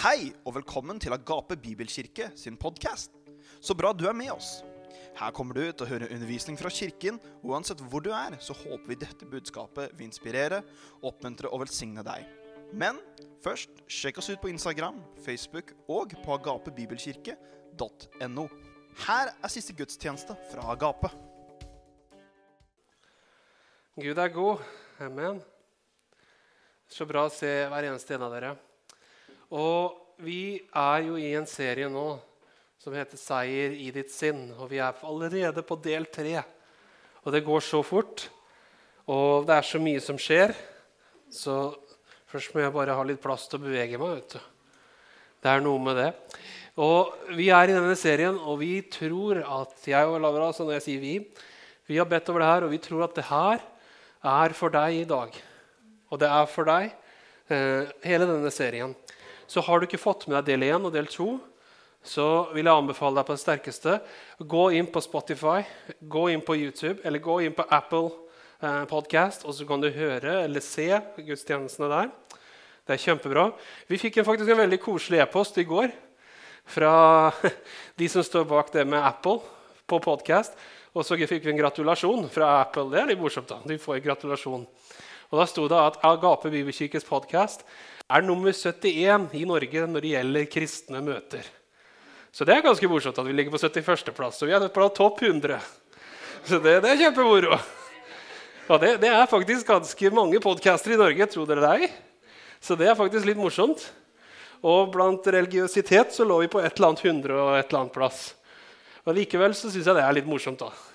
Hei og velkommen til Agape Bibelkirke sin podkast. Så bra du er med oss. Her kommer du til å høre undervisning fra kirken, og uansett hvor du er, så håper vi dette budskapet vil inspirere, oppmuntre og velsigne deg. Men først, sjekk oss ut på Instagram, Facebook og på agapebibelkirke.no. Her er siste gudstjeneste fra Agape. Gud er god. Amen. Så bra å se hver eneste en av dere. Og vi er jo i en serie nå som heter 'Seier i ditt sinn'. Og vi er allerede på del tre. Og det går så fort. Og det er så mye som skjer. Så først må jeg bare ha litt plass til å bevege meg. vet du. Det er noe med det. Og Vi er i denne serien, og vi tror at jeg og Lavra, så når jeg sier vi, vi har bedt over det her, og vi tror at det her er for deg i dag. Og det er for deg eh, hele denne serien. Så har du ikke fått med deg del 1 og del 2, så vil jeg anbefale deg på det sterkeste gå inn på Spotify, gå inn på YouTube eller gå inn på Apple eh, Podcast, og så kan du høre eller se gudstjenestene der. Det er kjempebra. Vi fikk en, faktisk en veldig koselig e-post i går fra de som står bak det med Apple på podkast. Og så fikk vi en gratulasjon fra Apple. Det er litt morsomt. da. De får en gratulasjon. Og Da sto det at Agape Bibelkirkes podkast er nummer 71 i Norge når det gjelder kristne møter. Så det er ganske morsomt at vi ligger på 71.-plass. Og vi er på topp 100. Så det, det er kjempemoro. Og det, det, er faktisk ganske mange podcaster i Norge, tro det er. Så det er faktisk litt morsomt. Og blant religiøsitet så lå vi på et eller annet hundre og et eller annet plass. Og Likevel så syns jeg det er litt morsomt. da.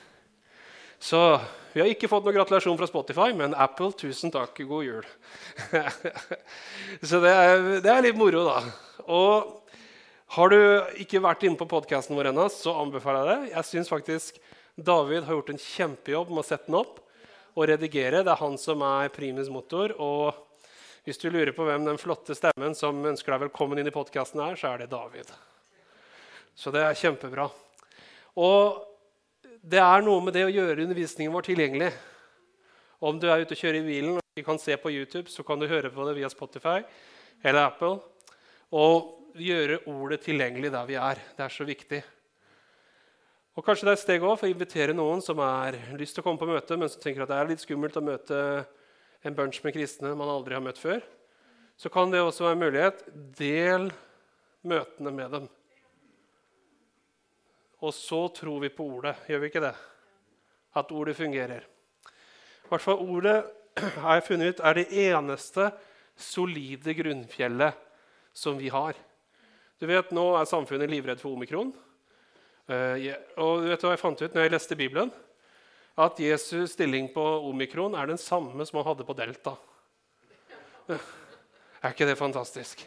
Så vi har ikke fått noen gratulasjon fra Spotify, men Apple, tusen takk. God jul. så det er, det er, litt moro, da. Og har du ikke vært inne på podkasten vår ennå, så anbefaler jeg det. Jeg syns faktisk David har gjort en kjempejobb med å sette den opp og redigere. Det er han som er primus motor. Og hvis du lurer på hvem den flotte stemmen som ønsker deg velkommen inn i podkasten er, så er det David. Så det er kjempebra. Og det er noe med det å gjøre undervisningen vår tilgjengelig. Om du er ute og kjører i bilen og ikke kan se på YouTube, så kan du høre på det via Spotify eller Apple. Og gjøre ordet tilgjengelig der vi er. Det er så viktig. Og Kanskje det er et steg også for å invitere noen som har lyst til å komme på møte, men som tenker at det er litt skummelt å møte en bunch med kristne man aldri har møtt før. Så kan det også være en mulighet. Del møtene med dem. Og så tror vi på ordet, gjør vi ikke det? At ordet fungerer. I hvert fall ordet har jeg funnet ut, er det eneste solide grunnfjellet som vi har. Du vet, Nå er samfunnet livredd for omikron. Og du vet hva jeg fant ut når jeg leste Bibelen? At Jesus' stilling på omikron er den samme som han hadde på delta. Er ikke det fantastisk?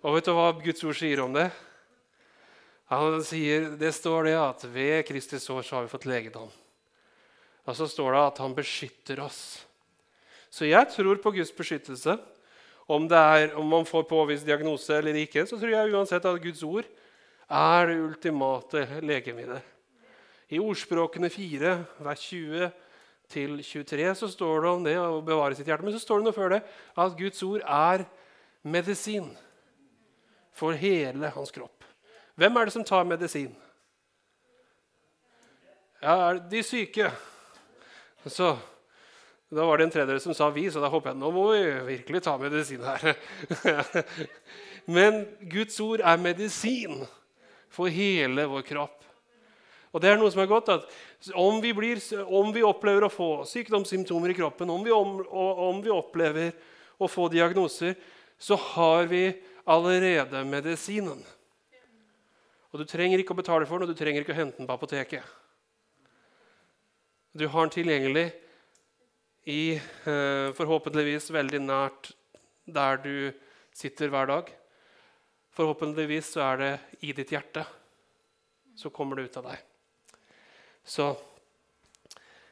Og vet du hva Guds ord sier om det? Han sier, Det står det at ved Kristi sår så har vi fått legedom. Og så står det at han beskytter oss. Så jeg tror på Guds beskyttelse. Om, er, om man får påvist diagnose eller ikke, så tror jeg uansett at Guds ord er det ultimate legemiddelet. I Ordspråkene 4, vers 20 23, så står det om det å bevare sitt hjerte. Men så står det noe før det at Guds ord er medisin for hele hans kropp. Hvem er det som tar medisin? Ja, De syke. Så, da var det en tredjedel som sa 'vi', så da håper jeg nå må vi virkelig ta medisin her. Men Guds ord er medisin for hele vår kropp. Og det er noe som er godt, at om vi, blir, om vi opplever å få sykdomssymptomer i kroppen, om vi, om, om vi opplever å få diagnoser, så har vi allerede medisinen. Og du trenger ikke å betale for den, og du trenger ikke å hente den på apoteket. Du har den tilgjengelig i eh, forhåpentligvis veldig nært der du sitter hver dag. Forhåpentligvis så er det i ditt hjerte. Så kommer det ut av deg. Så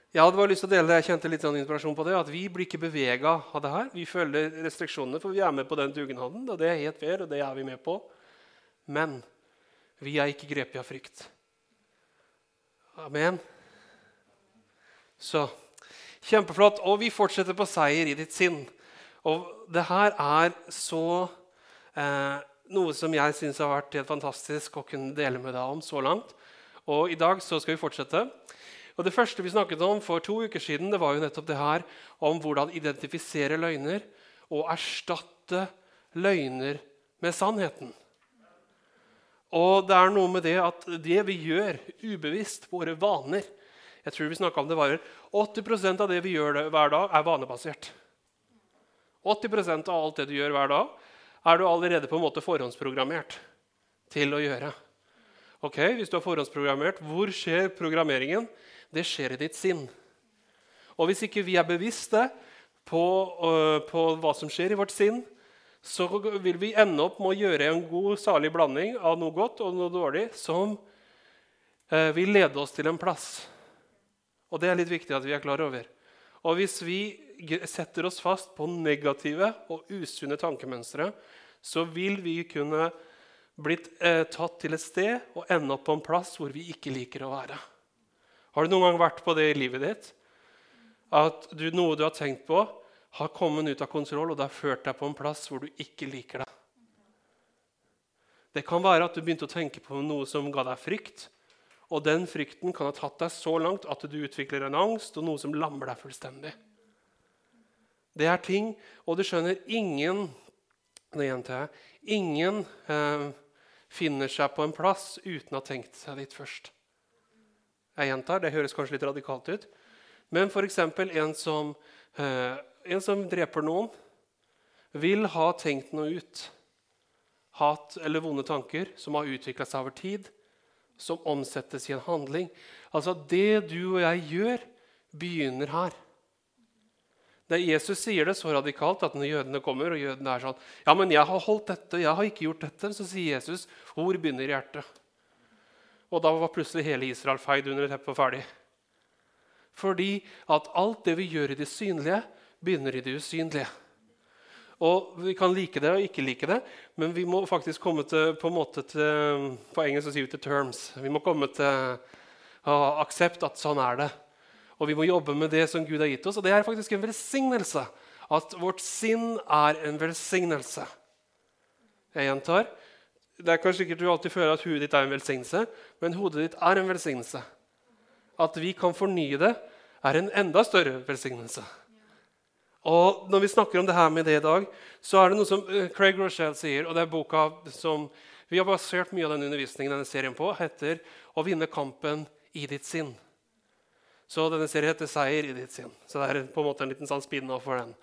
jeg hadde bare lyst til å dele det. Jeg kjente litt sånn inspirasjon på det, at Vi blir ikke bevega av det her. Vi følger restriksjonene, for vi er med på den dugnaden. og Det er helt fair, og det er vi med på. Men vi er ikke grepet av frykt. Amen. Så kjempeflott. Og vi fortsetter på seier i ditt sinn. Og det her er så eh, noe som jeg syns har vært helt fantastisk å kunne dele med deg om så langt. Og i dag så skal vi fortsette. Og Det første vi snakket om for to uker siden, det var jo nettopp det her om hvordan identifisere løgner og erstatte løgner med sannheten. Og det er noe med det at det vi gjør ubevisst, våre vaner Jeg tror vi om det varer 80% av det vi gjør hver dag, er vanebasert. 80% av alt det du gjør hver dag, er du allerede på en måte forhåndsprogrammert til å gjøre. Ok, Hvis du er forhåndsprogrammert, hvor skjer programmeringen? Det skjer i ditt sinn. Og hvis ikke vi er bevisste på, uh, på hva som skjer i vårt sinn, så vil vi ende opp med å gjøre en god, salig blanding av noe godt og noe dårlig som eh, vil lede oss til en plass. Og det er litt viktig at vi er klar over. Og hvis vi setter oss fast på negative og usunne tankemønstre, så vil vi kunne blitt eh, tatt til et sted og ende opp på en plass hvor vi ikke liker å være. Har du noen gang vært på det i livet ditt? At du, noe du har tenkt på, har kommet ut av kontroll, og det har ført deg på en plass hvor du ikke liker det. Det kan være at du begynte å tenke på noe som ga deg frykt. Og den frykten kan ha tatt deg så langt at du utvikler en angst og noe som lammer deg fullstendig. Det er ting, og du skjønner ingen det gjentar jeg, ingen eh, finner seg på en plass uten å ha tenkt seg dit først. Jeg gjentar, Det høres kanskje litt radikalt ut. Men f.eks. En, som, eh, en som dreper noen, vil ha tenkt noe ut. Hat eller vonde tanker som har utvikla seg over tid, som omsettes i en handling. Altså, Det du og jeg gjør, begynner her. Det Jesus sier det så radikalt at når jødene kommer, og jødene er sånn Ja, men jeg har holdt dette, jeg har ikke gjort dette. Så sier Jesus, hvor begynner hjertet? Og da var plutselig hele Israel feid under teppet og ferdig. Fordi at alt det vi gjør i det synlige, begynner i det usynlige. Og Vi kan like det og ikke like det, men vi må faktisk komme til På, til, på engelsk sier vi til terms. Vi må komme til uh, aksept at sånn er det. Og vi må jobbe med det som Gud har gitt oss. Og det er faktisk en velsignelse. At vårt sinn er en velsignelse. Jeg gjentar. Det er kanskje sikkert du alltid føler at hodet ditt er en velsignelse, men hodet ditt er en velsignelse. At vi kan fornye det, er en enda større velsignelse. Og Når vi snakker om det her med det i dag, så er det noe som eh, Craig Rochelle sier, og det er boka som vi har basert mye av den undervisningen denne serien på, heter 'Å vinne kampen i ditt sinn'. Så denne serien heter 'Seier i ditt sinn'. Så det er på en måte en liten sånn spin-off for den.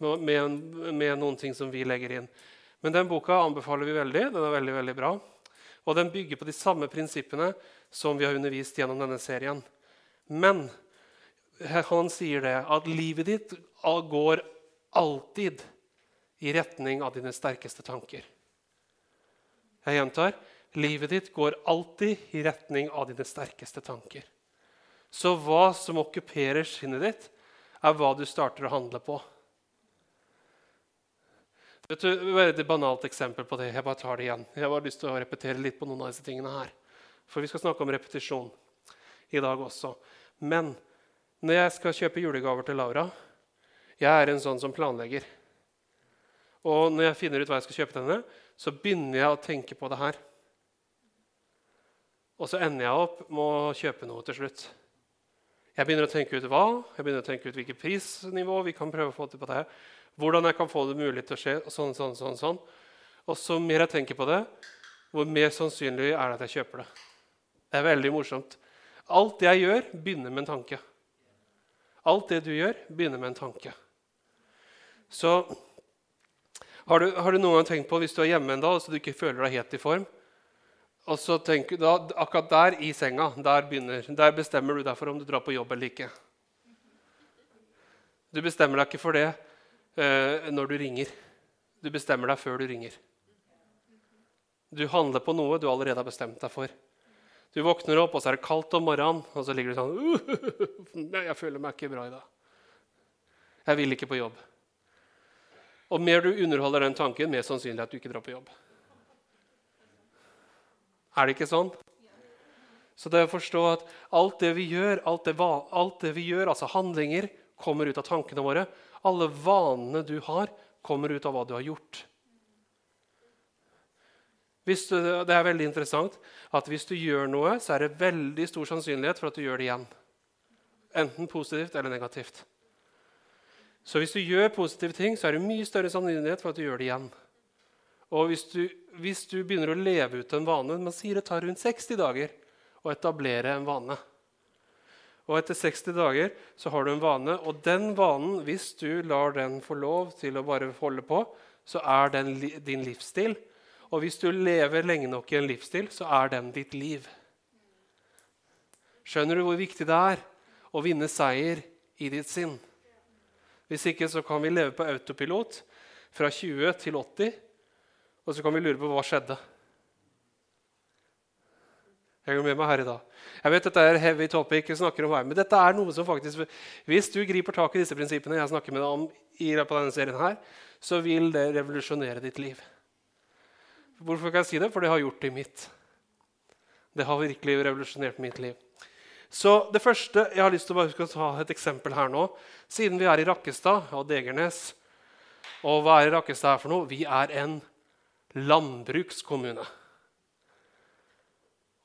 Med, med, noen ting som vi legger inn. Men den boka anbefaler vi veldig. Den er veldig, veldig bra. Og den bygger på de samme prinsippene som vi har undervist gjennom denne serien. Men han sier det at livet ditt går alltid i retning av dine sterkeste tanker. Jeg gjentar livet ditt går alltid i retning av dine sterkeste tanker. Så hva som okkuperer sinnet ditt, er hva du starter å handle på. Vet du, Et banalt eksempel på det. Jeg bare tar det igjen. Jeg har lyst til å repetere litt på noen av disse tingene her. For vi skal snakke om repetisjon i dag også. Men når jeg skal kjøpe julegaver til Laura Jeg er en sånn som planlegger. Og når jeg finner ut hva jeg skal kjøpe til henne, så begynner jeg å tenke på det her. Og så ender jeg opp med å kjøpe noe til slutt. Jeg begynner å tenke ut hva, jeg begynner å tenke ut hvilket prisnivå vi kan prøve å få til på det. Hvordan jeg kan få det mulig til å skje. Og sånn, sånn, sånn, sånn. Og så mer jeg tenker på det, hvor mer sannsynlig er det at jeg kjøper det. Det er veldig morsomt. Alt jeg gjør, begynner med en tanke. Alt det du gjør, begynner med en tanke. Så har du, har du noen gang tenkt på, hvis du er hjemme en dag så du ikke føler deg helt i form, og så tenker da, Akkurat der i senga der, begynner, der bestemmer du deg for om du drar på jobb eller ikke. Du bestemmer deg ikke for det eh, når du ringer. Du bestemmer deg før du ringer. Du handler på noe du allerede har bestemt deg for. Du våkner opp, og så er det kaldt om morgenen, og så ligger du sånn uh, jeg føler meg ikke bra i dag. Jeg vil ikke på jobb. Og mer du underholder den tanken, mer sannsynlig at du ikke drar på jobb. Er det ikke sånn? Så det å forstå at alt det vi gjør, alt det, alt det vi gjør, altså handlinger, kommer ut av tankene våre. Alle vanene du har, kommer ut av hva du har gjort. Du, det er veldig interessant at hvis du gjør noe, så er det veldig stor sannsynlighet for at du gjør det igjen. Enten positivt eller negativt. Så hvis du gjør positive ting, så er det mye større sannsynlighet for at du gjør det igjen. Og hvis du, hvis du begynner å leve ut en vane Man sier det tar rundt 60 dager å etablere en vane. Og etter 60 dager så har du en vane, og den vanen, hvis du lar den få lov til å bare holde på, så er den din livsstil. Og hvis du lever lenge nok i en livsstil, så er den ditt liv. Skjønner du hvor viktig det er å vinne seier i ditt sinn? Hvis ikke så kan vi leve på autopilot fra 20 til 80, og så kan vi lure på hva skjedde. Jeg går med meg her i dag. Jeg vet dette er heavy topic, jeg snakker om her, men dette er noe som faktisk, Hvis du griper tak i disse prinsippene jeg snakker med deg om i løpet av denne serien, her, så vil det revolusjonere ditt liv. Hvorfor kan jeg si det? For det har gjort det i mitt. Det har virkelig revolusjonert mitt liv. Så det første, Jeg har lyst til å bare ta et eksempel her nå. Siden vi er i Rakkestad og Degernes Og hva er Rakkestad her for noe? Vi er en landbrukskommune.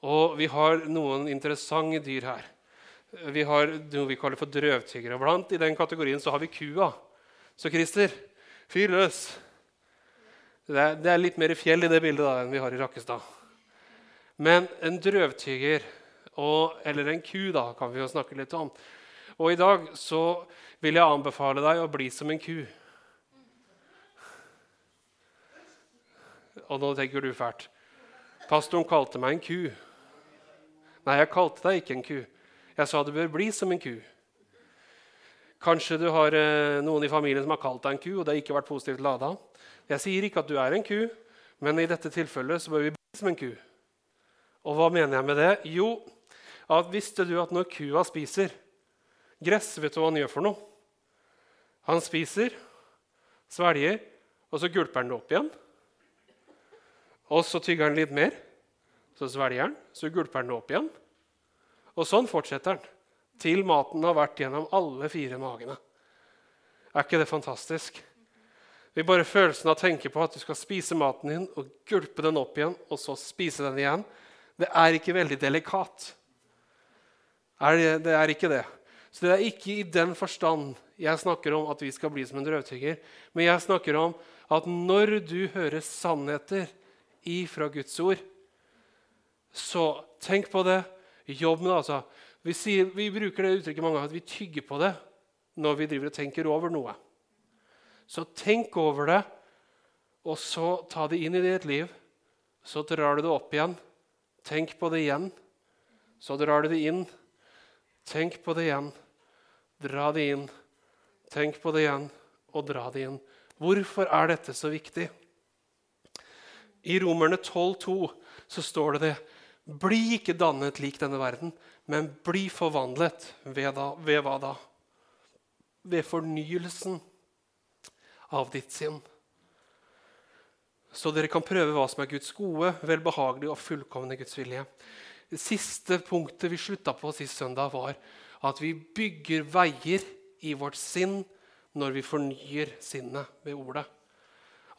Og vi har noen interessante dyr her. Vi har noe vi kaller for drøvtyggere. Blant i den kategorien så har vi kua. Så Christer, fyr løs. Det er, det er litt mer fjell i det bildet da, enn vi har i Rakkestad. Men en drøvtygger og, eller en ku, da, kan vi jo snakke litt om. Og i dag så vil jeg anbefale deg å bli som en ku. Og nå tenker du fælt. Pastoren kalte meg en ku. Nei, jeg kalte deg ikke en ku. Jeg sa du bør bli som en ku. Kanskje du har eh, noen i familien som har kalt deg en ku, og det har ikke vært positivt lada. Jeg sier ikke at du er en ku, men i dette tilfellet så bør vi bli som en ku. Og hva mener jeg med det? Jo, at visste du at når kua spiser gress, vet du hva han gjør for noe? Han spiser, svelger, og så gulper han det opp igjen. Og så tygger han litt mer. Så svelger han, så gulper han det opp igjen. Og sånn fortsetter han til maten har vært gjennom alle fire magene. Er ikke det fantastisk? Vi bare følelsen av å tenke på at du skal spise maten din og gulpe den opp igjen, og så spise den igjen, det er ikke veldig delikat. Er det, det, er ikke det. Så det er ikke i den forstand jeg snakker om at vi skal bli som en drøvtygger. Men jeg snakker om at når du hører sannheter ifra Guds ord, så tenk på det. Jobb med det. altså. Vi, sier, vi bruker det uttrykket mange ganger at vi tygger på det når vi driver og tenker over noe. Så tenk over det, og så ta det inn i ditt liv. Så drar du det opp igjen. Tenk på det igjen. Så drar du det inn. Tenk på det igjen. Dra det inn. Tenk på det igjen, og dra det inn. Hvorfor er dette så viktig? I Romerne 12,2 så står det det. Bli ikke dannet lik denne verden, men bli forvandlet. Ved, da, ved hva da? Ved fornyelsen av ditt sinn. Så dere kan prøve hva som er Guds gode, velbehagelige og fullkomne Guds vilje. Det siste punktet vi slutta på sist søndag, var at vi bygger veier i vårt sinn når vi fornyer sinnet med ordet.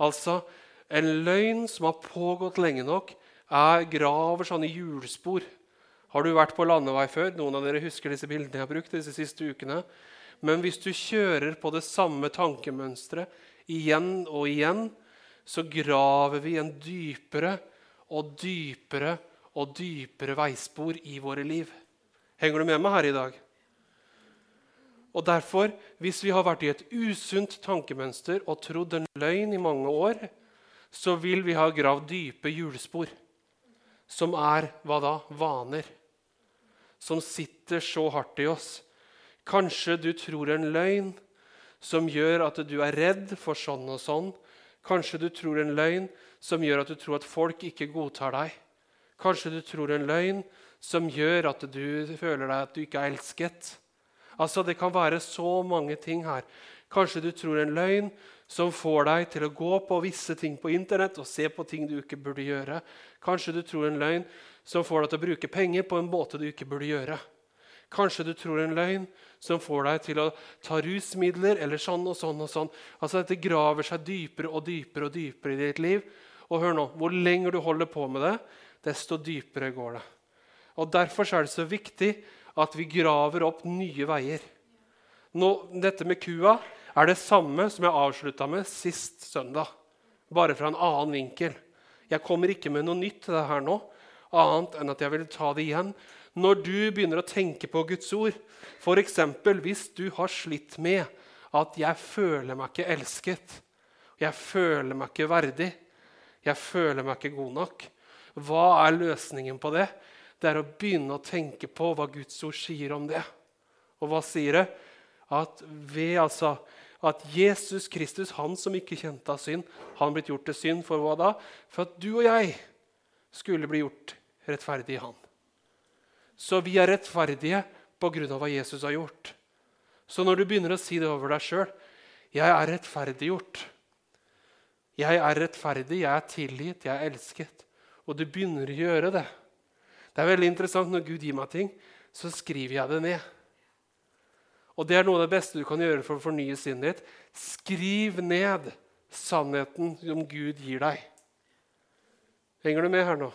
Altså, en løgn som har pågått lenge nok, er graver sånne hjulspor. Har du vært på landevei før? Noen av dere husker disse bildene jeg har brukt disse siste ukene. Men hvis du kjører på det samme tankemønsteret igjen og igjen, så graver vi en dypere og dypere og dypere veispor i våre liv. Henger du med meg her i dag? Og derfor, hvis vi har vært i et usunt tankemønster og trodd en løgn i mange år, så vil vi ha gravd dype hjulspor, som er hva da? Vaner. Som sitter så hardt i oss. Kanskje du tror en løgn som gjør at du er redd for sånn og sånn. Kanskje du tror en løgn som gjør at du tror at folk ikke godtar deg. Kanskje du tror en løgn som gjør at du føler deg at du ikke er elsket. Altså, Det kan være så mange ting her. Kanskje du tror en løgn som får deg til å gå på visse ting på Internett og se på ting du ikke burde gjøre. Kanskje du tror en løgn som får deg til å bruke penger på en måte du ikke burde gjøre. Kanskje du tror en løgn som får deg til å ta rusmidler eller sånn og sånn. og sånn. Altså Dette graver seg dypere og dypere og dypere i ditt liv. Og hør nå, Hvor lenger du holder på med det, desto dypere går det. Og Derfor er det så viktig at vi graver opp nye veier. Nå, dette med kua er det samme som jeg avslutta med sist søndag. Bare fra en annen vinkel. Jeg kommer ikke med noe nytt til det her nå, annet enn at jeg vil ta det igjen. Når du begynner å tenke på Guds ord, f.eks. hvis du har slitt med at 'jeg føler meg ikke elsket', 'jeg føler meg ikke verdig', 'jeg føler meg ikke god nok', hva er løsningen på det? Det er å begynne å tenke på hva Guds ord sier om det. Og hva sier det? At ved altså at Jesus Kristus, han som ikke kjente av synd, han blitt gjort til synd for hva da? For at du og jeg skulle bli gjort rettferdig i han. Så vi er rettferdige pga. hva Jesus har gjort. Så når du begynner å si det over deg sjøl 'Jeg er rettferdiggjort', 'Jeg er rettferdig, jeg er tilgitt, jeg er elsket', og du begynner å gjøre det Det er veldig interessant når Gud gir meg ting, så skriver jeg det ned. Og det er noe av det beste du kan gjøre for å fornye sinnet ditt. Skriv ned sannheten som Gud gir deg. Henger du med her nå?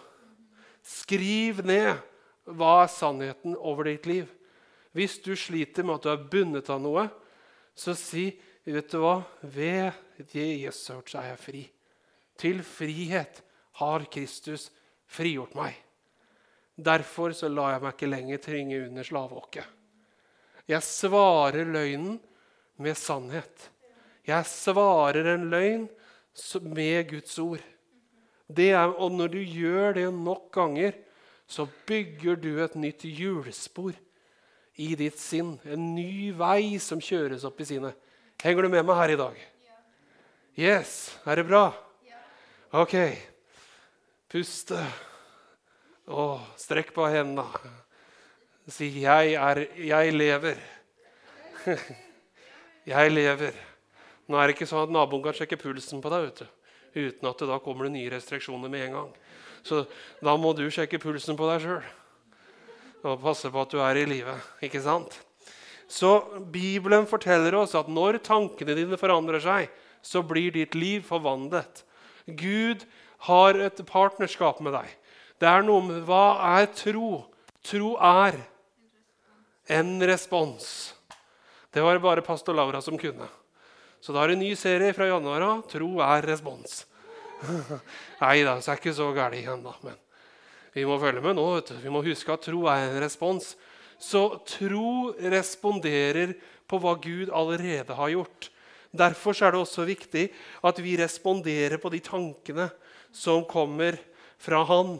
Skriv ned hva er sannheten over ditt liv. Hvis du sliter med at du er bundet av noe, så si vet du hva? Ved Jesus er jeg fri. Til frihet har Kristus frigjort meg. Derfor så lar jeg meg ikke lenger tvinge under slaveåket. Jeg svarer løgnen med sannhet. Jeg svarer en løgn med Guds ord. Er, og når du gjør det nok ganger, så bygger du et nytt hjulspor i ditt sinn. En ny vei som kjøres opp i sinnet. Henger du med meg her i dag? Yes. Er det bra? OK. Puste. Og strekk på hendene. Si 'Jeg, er, jeg lever'. jeg lever. Nå er det ikke sånn at naboen kan sjekke pulsen på deg vet du, uten at det da kommer det nye restriksjoner med en gang. Så da må du sjekke pulsen på deg sjøl og passe på at du er i live. Ikke sant? Så Bibelen forteller oss at når tankene dine forandrer seg, så blir ditt liv forvandlet. Gud har et partnerskap med deg. Det er noe med Hva er tro? Tro er en respons. Det var bare pastor Laura som kunne. Så da er det en ny serie fra januar av. Tro er respons. Nei da, så er det ikke så galt ennå. Men vi må følge med nå. Vi må huske at tro er en respons. Så tro responderer på hva Gud allerede har gjort. Derfor er det også viktig at vi responderer på de tankene som kommer fra Han.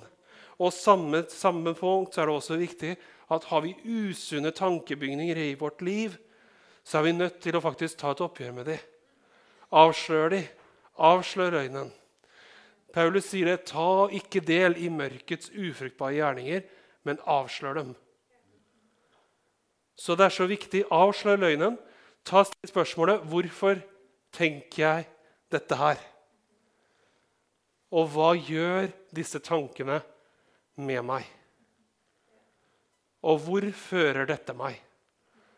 Og samme, samme punkt er det også viktig at har vi usunne tankebygninger i vårt liv, så er vi nødt til å faktisk ta et oppgjør med dem. Avslør dem. Avslør øynene. Paulus sier det, ta ikke del i mørkets ufruktbare gjerninger, men avslør dem. Så det er så viktig. Avslør løgnen. Ta spørsmålet hvorfor tenker jeg dette her? Og hva gjør disse tankene med meg? Og hvor fører dette meg?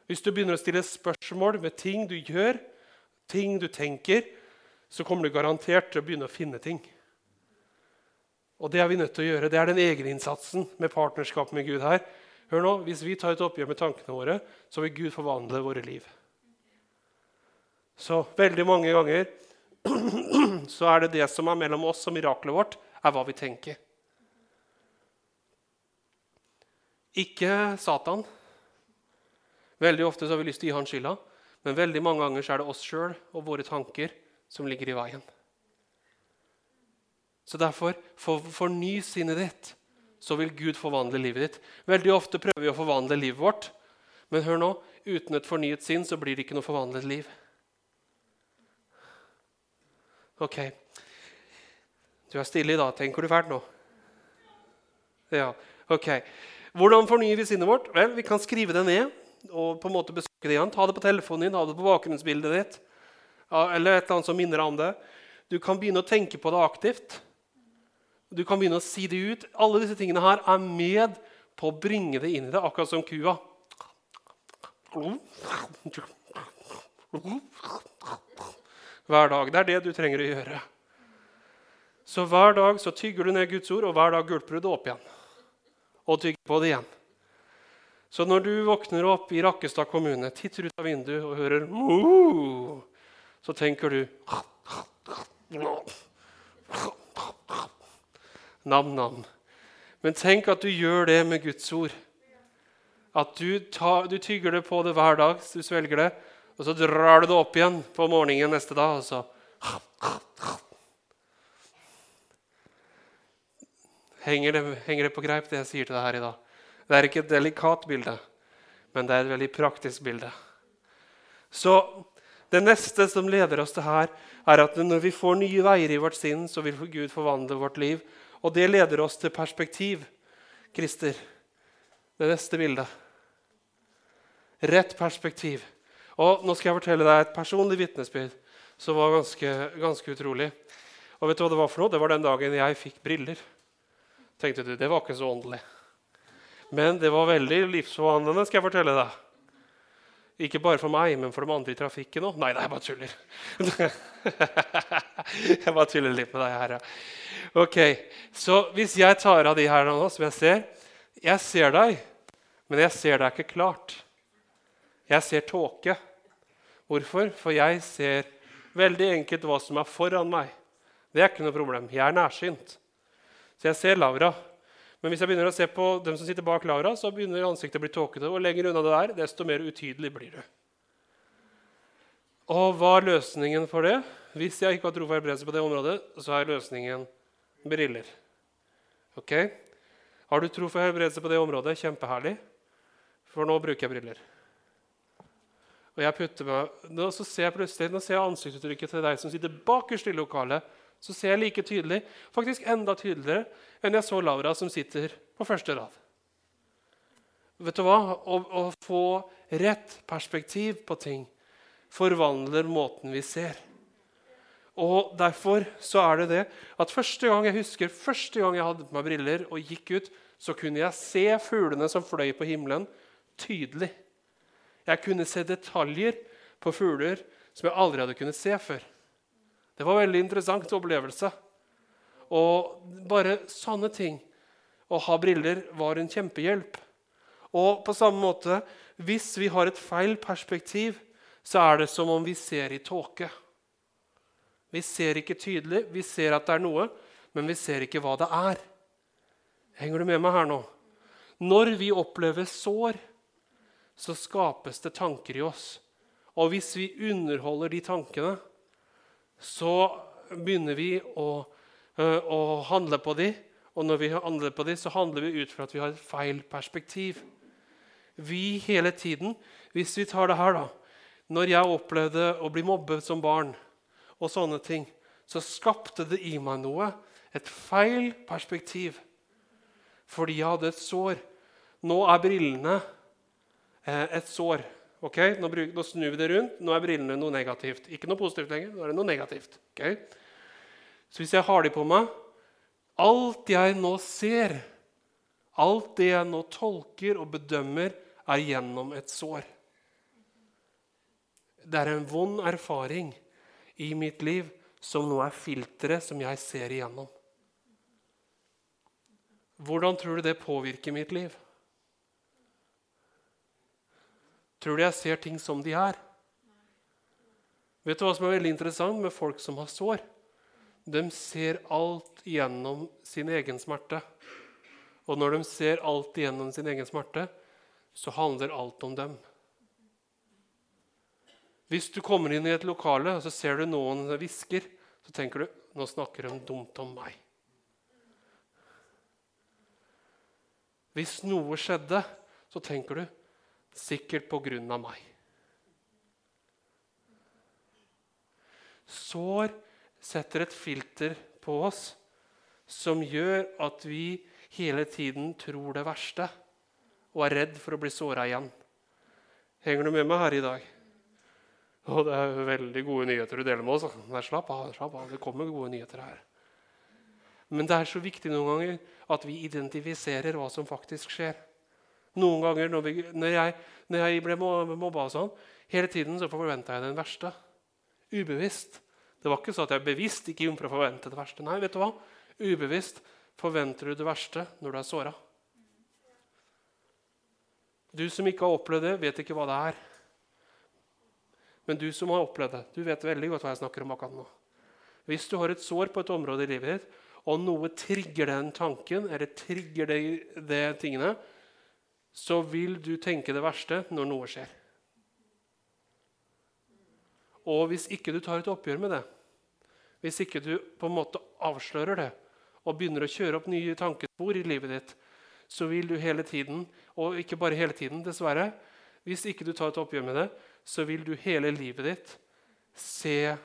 Hvis du begynner å stille spørsmål med ting du gjør, ting du tenker, så kommer du garantert til å begynne å finne ting. Og Det er vi nødt til å gjøre. Det er den egeninnsatsen med partnerskap med Gud her. Hør nå, Hvis vi tar et oppgjør med tankene våre, så vil Gud forvandle våre liv. Så veldig mange ganger så er det det som er mellom oss og miraklet vårt, er hva vi tenker. Ikke Satan. Veldig ofte har vi lyst til å gi han skylda, men veldig mange ganger er det oss sjøl og våre tanker som ligger i veien. Så derfor, for forny sinnet ditt, så vil Gud forvandle livet ditt. Veldig ofte prøver vi å forvandle livet vårt, men hør nå, uten et fornyet sinn så blir det ikke noe forvandlet liv. Ok. Du er stille i dag. Tenker du fælt nå? Ja, ok. Hvordan fornyer vi sinnet vårt? Vel, Vi kan skrive det ned og på en måte besøke det igjen. Ta det på telefonen din, ha det på bakgrunnsbildet ditt. Eller et eller annet som minner deg om det. Du kan begynne å tenke på det aktivt. Du kan begynne å si det ut. Alle disse tingene her er med på å bringe det inn i det, akkurat som kua. Hver dag. Det er det du trenger å gjøre. Så hver dag så tygger du ned Guds ord, og hver dag gulper du det opp igjen. Og tygger på det igjen. Så når du våkner opp i Rakkestad kommune, titter ut av vinduet og hører så tenker du Nam-nam. Men tenk at du gjør det med Guds ord. At du, tar, du tygger det på det hver dag, du svelger det, og så drar du det opp igjen på morgenen neste dag. og så Henger det, henger det, på greip, det jeg sier til deg her i dag? Det er ikke et delikat bilde, men det er et veldig praktisk bilde. Så det neste som leder oss til her, er at når vi får nye veier i vårt sinn, så vil Gud forvandle vårt liv. Og det leder oss til perspektiv. Christer, det neste bildet. Rett perspektiv. Og Nå skal jeg fortelle deg et personlig vitnesbyrd som var ganske, ganske utrolig. Og vet du hva Det var for noe? Det var den dagen jeg fikk briller. Tenkte du, Det var ikke så åndelig. Men det var veldig livsforvandlende. skal jeg fortelle deg. Ikke bare for meg, men for de andre i trafikken òg. Nei, nei, jeg bare tuller. jeg bare tuller litt med deg her. Ja. Ok, Så hvis jeg tar av de her nå, som jeg ser Jeg ser deg, men jeg ser deg ikke klart. Jeg ser tåke. Hvorfor? For jeg ser veldig enkelt hva som er foran meg. Det er ikke noe problem. Jeg er nærsynt. Så jeg ser Laura. Men hvis jeg begynner å se på dem som sitter bak Laura, så begynner ansiktet å bli tåkete. Og lenger unna det der, desto mer utydelig blir du. Og hva er løsningen for det? Hvis jeg ikke har tro for helbredelse på det området, så er løsningen briller. Ok? Har du tro for helbredelse på det området? Kjempeherlig. For nå bruker jeg briller. Og jeg putter meg, nå, så ser jeg plutselig, nå ser jeg ansiktsuttrykket til deg som sitter bakerst i lokalet så ser jeg like tydelig, faktisk enda tydeligere, enn jeg så Laura som sitter på første rad. Vet du hva? Å, å få rett perspektiv på ting forvandler måten vi ser. Og Derfor så er det det at første gang jeg husker, første gang jeg hadde på meg briller og gikk ut, så kunne jeg se fuglene som fløy på himmelen, tydelig. Jeg kunne se detaljer på fugler som jeg aldri hadde kunnet se før. Det var en veldig interessant opplevelse. Og bare sånne ting, å ha briller, var en kjempehjelp. Og på samme måte, hvis vi har et feil perspektiv, så er det som om vi ser i tåke. Vi ser ikke tydelig, vi ser at det er noe, men vi ser ikke hva det er. Henger du med meg her nå? Når vi opplever sår, så skapes det tanker i oss. Og hvis vi underholder de tankene, så begynner vi å, å handle på de. Og når vi handler på de, så handler vi ut fra at vi har et feil perspektiv. Vi hele tiden Hvis vi tar det her, da Når jeg opplevde å bli mobbet som barn, og sånne ting, så skapte det i meg noe. Et feil perspektiv. Fordi jeg hadde et sår. Nå er brillene eh, et sår. Ok, nå, bruk, nå, snur vi det rundt. Nå er brillene noe negativt. Ikke noe positivt lenger. nå er det noe negativt. Okay? Så hvis jeg har de på meg Alt jeg nå ser, alt det jeg nå tolker og bedømmer, er gjennom et sår. Det er en vond erfaring i mitt liv som nå er filteret som jeg ser igjennom. Hvordan tror du det påvirker mitt liv? Tror du jeg ser ting som de er? Vet du hva som er veldig interessant med folk som har sår? De ser alt gjennom sin egen smerte. Og når de ser alt gjennom sin egen smerte, så handler alt om dem. Hvis du kommer inn i et lokale og så ser du noen hvisker, så tenker du nå snakker de dumt om meg. Hvis noe skjedde, så tenker du sikkert på grunn av meg. Sår setter et filter på oss som gjør at vi hele tiden tror det verste og er redd for å bli såra igjen. Henger du med meg her i dag? Og det er veldig gode nyheter du deler med oss. Nei, slapp av, slapp av. Det kommer gode nyheter her. Men det er så viktig noen ganger at vi identifiserer hva som faktisk skjer. Noen ganger når, vi, når, jeg, når jeg, ble mobba og sånn, hele tiden så forventa jeg den verste. Ubevisst. Det var ikke så at jeg bevisst gikk inn for å forvente det verste. Nei, vet du hva? Ubevisst forventer du det verste når du er såra. Du som ikke har opplevd det, vet ikke hva det er. Men du som har opplevd det, du vet veldig godt hva jeg snakker om akkurat nå. Hvis du har et sår på et område i livet ditt, og noe trigger den tanken, eller trigger de, de tingene, så vil du tenke det verste når noe skjer. Og hvis ikke du tar et oppgjør med det, hvis ikke du på en måte avslører det og begynner å kjøre opp nye tankespor i livet ditt, så vil du hele tiden, og ikke bare hele tiden, dessverre Hvis ikke du tar et oppgjør med det, så vil du hele livet ditt se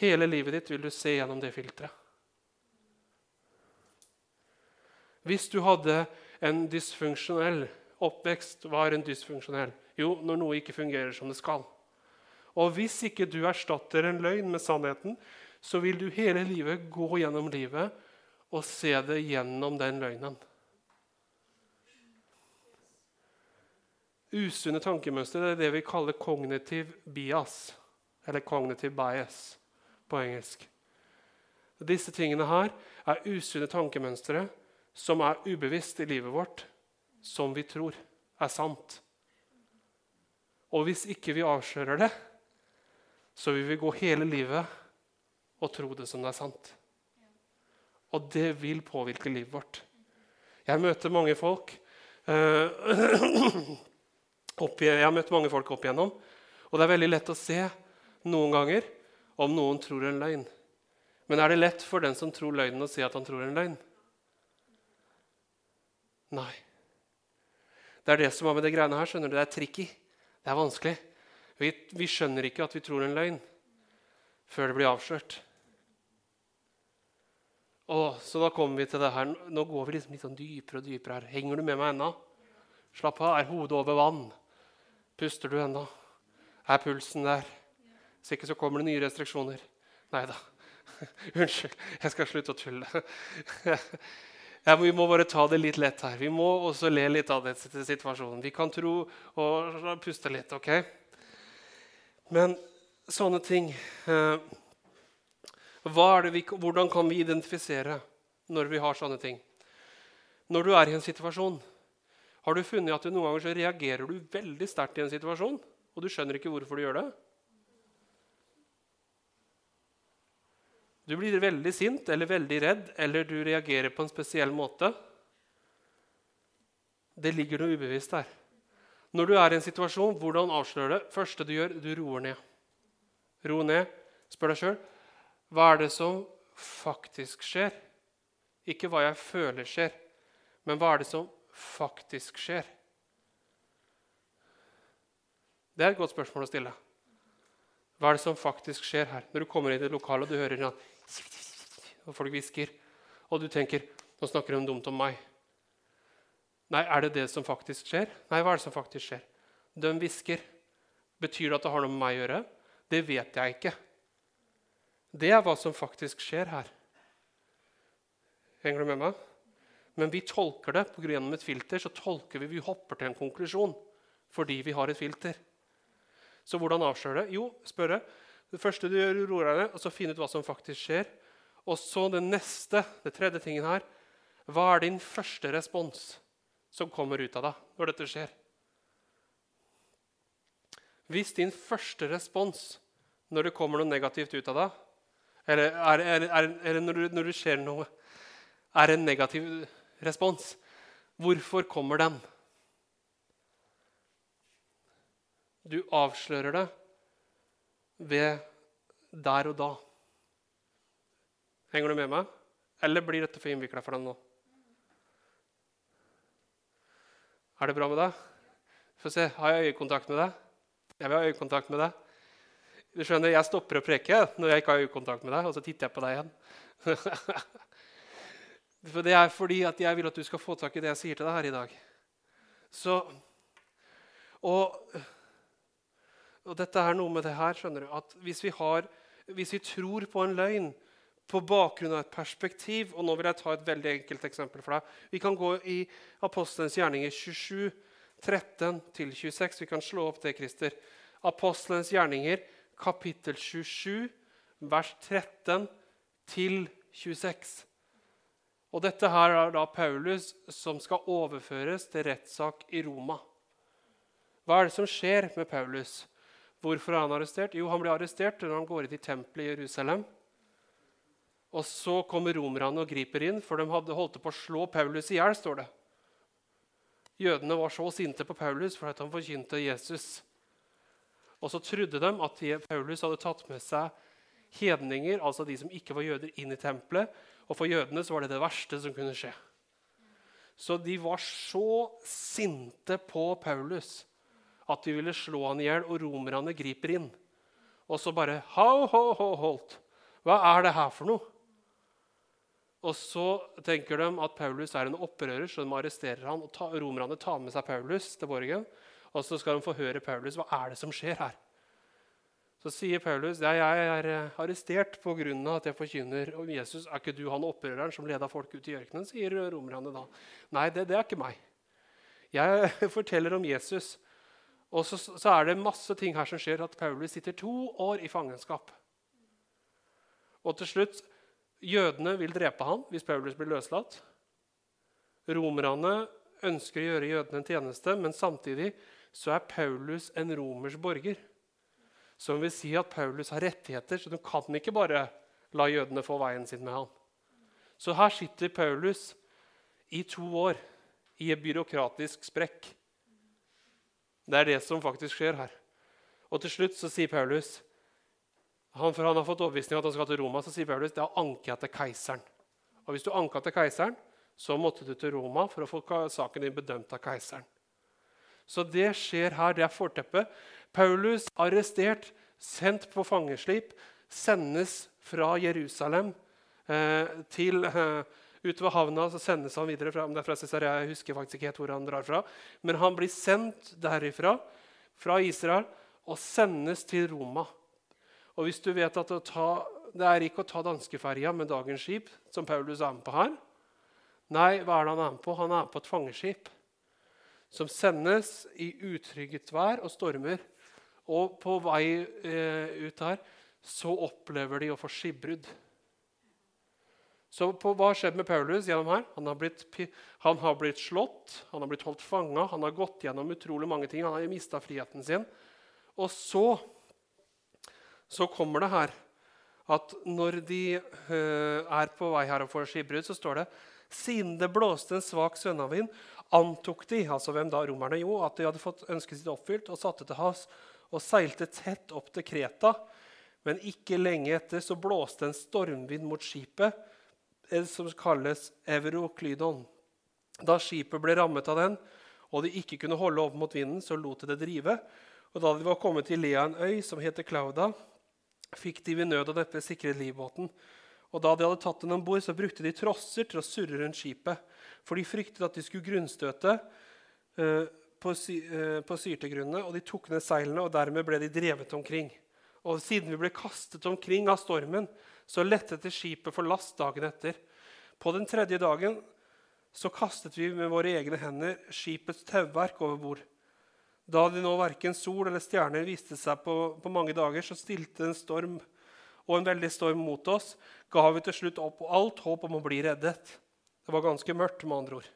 Hele livet ditt vil du se gjennom det filteret. Hvis du hadde en dysfunksjonell oppvekst, var en dysfunksjonell? Jo, når noe ikke fungerer som det skal. Og hvis ikke du erstatter en løgn med sannheten, så vil du hele livet gå gjennom livet og se det gjennom den løgnen. Usunne tankemønstre er det vi kaller kognitiv bias, eller cognitive bias på engelsk. Disse tingene her er usunne tankemønstre som er ubevisst i livet vårt, som vi tror er sant. Og hvis ikke vi avslører det, så vil vi gå hele livet og tro det som det er sant. Og det vil påvirke livet vårt. Jeg møter mange folk uh, opp, Jeg har møtt mange folk opp igjennom, og det er veldig lett å se noen ganger om noen tror en løgn. Men er det lett for den som tror løgnen, å si at han tror en løgn? Nei. Det er det som er med det greiene her. skjønner du, Det er tricky. Det er vanskelig. Vi, vi skjønner ikke at vi tror en løgn før det blir avslørt. Åh, så da kommer vi til det her. Nå går vi liksom litt sånn dypere og dypere her. Henger du med meg ennå? Slapp av. Er hodet over vann? Puster du ennå? Er pulsen der? Hvis ikke så kommer det nye restriksjoner. Nei da. Unnskyld. Jeg skal slutte å tulle. Ja, vi må bare ta det litt lett her. Vi må også le litt av denne situasjonen. Vi kan tro og puste litt, OK? Men sånne ting eh, vi, Hvordan kan vi identifisere når vi har sånne ting? Når du er i en situasjon, har du funnet at du noen ganger reagerer du veldig sterkt i en situasjon, og du skjønner ikke hvorfor du gjør det? Du blir veldig sint eller veldig redd, eller du reagerer på en spesiell måte. Det ligger noe ubevisst der. Når du er i en situasjon, hvordan avslører det? første du gjør, du roer ned. Ro ned. Spør deg sjøl hva er det som faktisk skjer? Ikke hva jeg føler skjer, men hva er det som faktisk skjer? Det er et godt spørsmål å stille. Hva er det som faktisk skjer her? Når du kommer inn i et lokale og du hører og folk hvisker, og du tenker nå snakker de dumt om meg. Nei, er det det som faktisk skjer? Nei, hva er det som faktisk skjer? De hvisker. Betyr det at det har noe med meg å gjøre? Det vet jeg ikke. Det er hva som faktisk skjer her. Henger du med meg? Men vi tolker det på av et filter. så tolker Vi vi hopper til en konklusjon fordi vi har et filter. Så hvordan avsløre det? Jo, spørre. Det første du gjør, roer deg og så finne ut hva som faktisk skjer. Og så det neste, det tredje tingen her. Hva er din første respons som kommer ut av deg når dette skjer? Hvis din første respons når det kommer noe negativt ut av deg, eller er, er, er, er når, du, når det skjer noe, er en negativ respons, hvorfor kommer den? Du avslører det ved der og da. Henger du med meg? Eller blir dette for innvikla for deg nå? Er det bra med deg? Få se. Har jeg øyekontakt med deg? Jeg vil ha øyekontakt med deg. Du skjønner, Jeg stopper å preke når jeg ikke har øyekontakt med deg, og så titter jeg på deg igjen. For Det er fordi at jeg vil at du skal få tak i det jeg sier til deg her i dag. Så, og, og dette er noe med det her, skjønner du, at hvis vi, har, hvis vi tror på en løgn på bakgrunn av et perspektiv. Og nå vil jeg ta et veldig enkelt eksempel for deg. Vi kan gå i Apostelens gjerninger 27, 13-26. Vi kan slå opp det, Christer. Apostelens gjerninger, kapittel 27, vers 13 til 26. Og dette her er da Paulus som skal overføres til rettssak i Roma. Hva er det som skjer med Paulus? Hvorfor er han arrestert? Jo, Han blir arrestert når han går inn i tempelet i Jerusalem. Og Så kommer romerne og griper inn, for de hadde holdt på å slå Paulus i hjel. står det. Jødene var så sinte på Paulus for at han forkynte Jesus. Og så trodde de at Paulus hadde tatt med seg hedninger, altså de som ikke var jøder, inn i tempelet. Og for jødene så var det det verste som kunne skje. Så de var så sinte på Paulus at de ville slå han i hjel, og romerne griper inn. Og så bare Ho, ho, ho, holdt. Hva er det her for noe? Og så tenker de at Paulus er en opprører, så de arresterer han, og ta, romerne tar med seg Paulus til borgen. Og så skal de få høre Paulus. Hva er det som skjer her? Så sier Paulus ja, jeg er eh, arrestert pga. at jeg forkynner om Jesus. Er ikke du han opprøreren som leda folk ut i ørkenen? sier romerne da. Nei, det, det, er ikke meg. Jeg forteller om Jesus. Og så, så, er det masse ting her som skjer. At Paulus sitter to år i fangenskap. Og til slutt Jødene vil drepe ham hvis Paulus blir løslatt. Romerne ønsker å gjøre jødene en tjeneste, men samtidig så er Paulus en romersk borger. Som vil si at Paulus har rettigheter, så du kan ikke bare la jødene få veien sin med ham. Så her sitter Paulus i to år i en byråkratisk sprekk. Det er det som faktisk skjer her. Og til slutt så sier Paulus han, For han har fått overbevisning at han skal til Roma, så sier Paulus det har anket til keiseren. Og hvis du anka til keiseren, så måtte du til Roma for å få saken din bedømt av keiseren. Så det skjer her. Det er forteppet. Paulus, arrestert, sendt på fangeslip, sendes fra Jerusalem eh, til eh, Utover havna så sendes han videre fra, det er fra Cesarea, jeg husker faktisk ikke helt hvor han drar fra. Men han blir sendt derifra, fra Israel, og sendes til Roma. Og hvis du vet at ta, Det er ikke å ta danskeferja med dagens skip, som Paulus er med på her. Nei, hva er det han er med på? Han er med på et fangeskip som sendes i utrygget vær og stormer. Og på vei eh, ut her så opplever de å få skipbrudd. Så på, hva har skjedd med Paulus gjennom her? Han har, blitt, han har blitt slått, han har blitt holdt fanga, han har gått gjennom utrolig mange ting. Han har mista friheten sin. Og så, så kommer det her at når de uh, er på vei her og får skipbrudd, så står det siden det blåste en svak sønnavind, antok de altså hvem da romerne, jo, at de hadde fått ønsket sitt oppfylt, og satte til havs og seilte tett opp til Kreta. Men ikke lenge etter så blåste en stormvind mot skipet, som kalles Euroklydon. Da skipet ble rammet av den, og de ikke kunne holde opp mot vinden, så lot de det drive. Og da de var kommet til Lea, en øy som heter Klauda, fikk de ved nød og neppe sikret livbåten. Og da de hadde tatt den om bord, så brukte de trosser til å surre rundt skipet. For de fryktet at de skulle grunnstøte uh, på, sy på syrtegrunnene, og de tok ned seilene, og dermed ble de drevet omkring. Og siden vi ble kastet omkring av stormen, så lettet det skipet for last dagen etter. På den tredje dagen så kastet vi med våre egne hender skipets tauverk over bord. Da det nå verken sol eller stjerner viste seg på, på mange dager, så stilte en storm og en veldig storm mot oss, ga vi til slutt opp alt håp om å bli reddet. Det var ganske mørkt, med andre ord.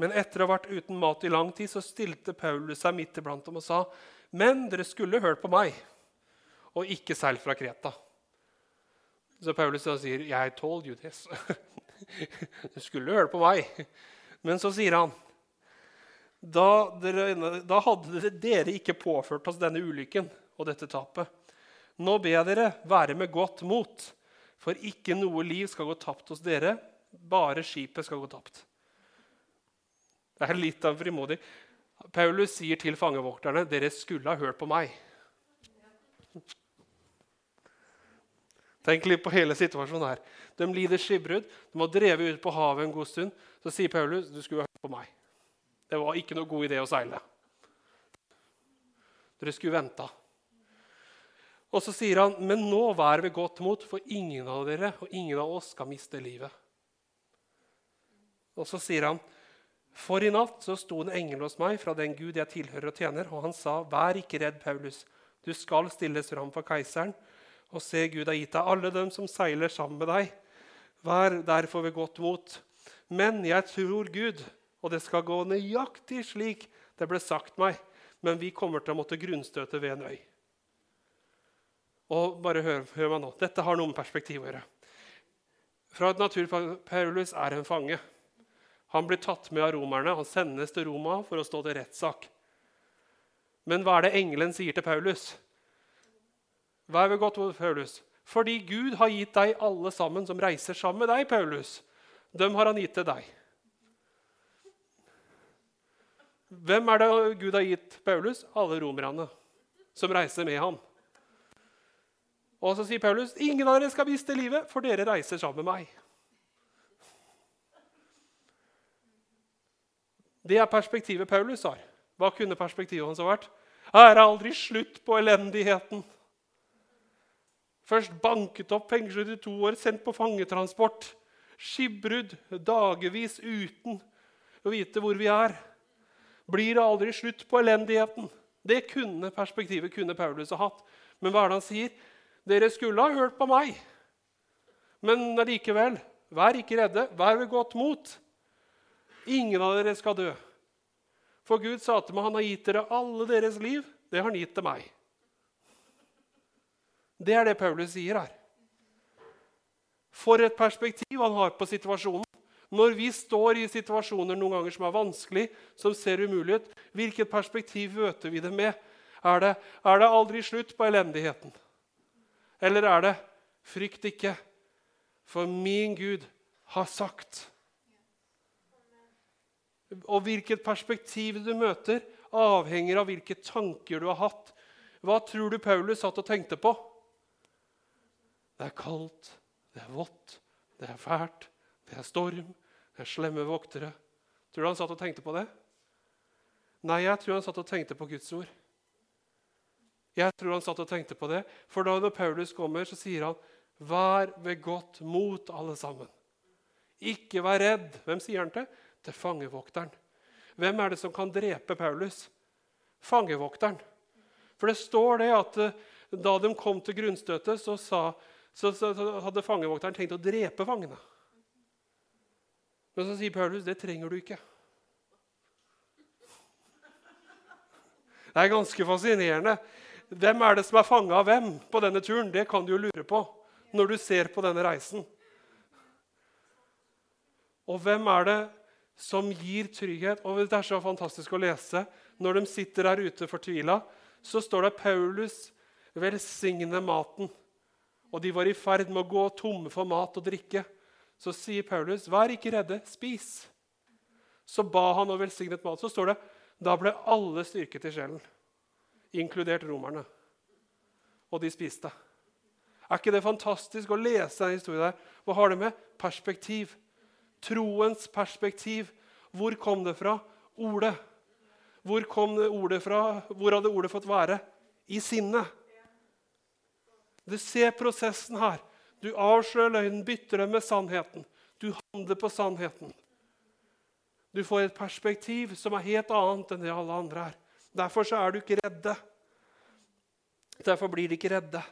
Men etter å ha vært uten mat i lang tid så stilte Paulus seg midt iblant dem og sa.: Men dere skulle hørt på meg, og ikke seil fra Kreta. Så Paulus da sier, 'Jeg told you this'. du skulle hørt på meg. Men så sier han da, dere, da hadde dere ikke påført oss denne ulykken og dette tapet. Nå ber jeg dere være med godt mot, for ikke noe liv skal gå tapt hos dere, bare skipet skal gå tapt. Det er litt av frimodig. Paulus sier til fangevokterne dere skulle ha hørt på meg. Tenk litt på hele situasjonen her. De lider skipbrudd. De har drevet ut på havet en god stund. Så sier Paulus du skulle hørt på meg. Det var ikke noe god idé å seile. Dere skulle venta. Og så sier han, 'Men nå vær ved godt mot, for ingen av dere og ingen av oss skal miste livet.' Og så sier han, 'For i natt så sto en engel hos meg fra den Gud jeg tilhører og tjener,' og han sa, 'Vær ikke redd, Paulus. Du skal stilles fram for keiseren.' Og se, Gud har gitt deg alle dem som seiler sammen med deg. Vær derfor ved godt mot. Men jeg tror Gud, og det skal gå nøyaktig slik det ble sagt meg. Men vi kommer til å måtte grunnstøte ved en øy. Og bare hør, hør meg nå. Dette har noe med perspektiv å gjøre. Fra et natur Paulus er en fange. Han blir tatt med av romerne. Han sendes til Roma for å stå til rettssak. Men hva er det engelen sier til Paulus? Vær ved godt mot Paulus. Fordi Gud har gitt deg alle sammen som reiser sammen med deg, Paulus. Dem har han gitt til deg. Hvem er det Gud har gitt Paulus? Alle romerne som reiser med ham. Og så sier Paulus, 'Ingen av dere skal miste livet, for dere reiser sammen med meg.' Det er perspektivet Paulus har. Hva kunne perspektivet hans ha vært? Her er aldri slutt på elendigheten. Først banket opp, fengslet i to år, sendt på fangetransport. Skipbrudd dagevis uten å vite hvor vi er. Blir det aldri slutt på elendigheten? Det kunne perspektivet kunne Paulus ha hatt. Men hva er det han sier? Dere skulle ha hørt på meg. Men likevel, vær ikke redde, vær ved godt mot. Ingen av dere skal dø. For Gud sa til meg, han har gitt dere alle deres liv. Det har han gitt til meg. Det er det Paulus sier her. For et perspektiv han har på situasjonen. Når vi står i situasjoner noen ganger som er vanskelig, som ser umulig ut, hvilket perspektiv møter vi det med? Er det, er det aldri slutt på elendigheten? Eller er det 'frykt ikke, for min Gud har sagt'? Og hvilket perspektiv du møter, avhenger av hvilke tanker du har hatt. Hva tror du Paulus satt og tenkte på? Det er kaldt, det er vått, det er fælt, det er storm, det er slemme voktere. Tror du han satt og tenkte på det? Nei, jeg tror han satt og tenkte på Guds ord. Jeg tror han satt og tenkte på det, for da når Paulus kommer, så sier han, 'Vær ved godt mot, alle sammen'. Ikke vær redd. Hvem sier han til? Til fangevokteren. Hvem er det som kan drepe Paulus? Fangevokteren. For det står det at eh, da de kom til grunnstøtet, så, sa, så, så, så hadde fangevokteren tenkt å drepe fangene. Men så sier Paulus det trenger du ikke. Det er ganske fascinerende. Hvem er det som er fanga av hvem på denne turen? Det kan du jo lure på når du ser på denne reisen. Og hvem er det som gir trygghet? Og Det er så fantastisk å lese. Når de sitter der ute fortvila, så står det Paulus velsigne maten. Og de var i ferd med å gå tomme for mat og drikke. Så sier Paulus, 'Vær ikke redde, spis.' Så ba han og velsignet mat. Så står det, 'Da ble alle styrket i sjelen' inkludert romerne. Og de spiste. Er ikke det fantastisk å lese denne historien? der? Hva har det med? Perspektiv. Troens perspektiv. Hvor kom det fra? Ordet. Hvor kom det ordet fra? Hvor hadde ordet fått være? I sinnet. Du ser prosessen her. Du avslører løgnen, bytter den med sannheten. Du handler på sannheten. Du får et perspektiv som er helt annet enn det alle andre er. Derfor er du ikke redde. Derfor blir de ikke redde.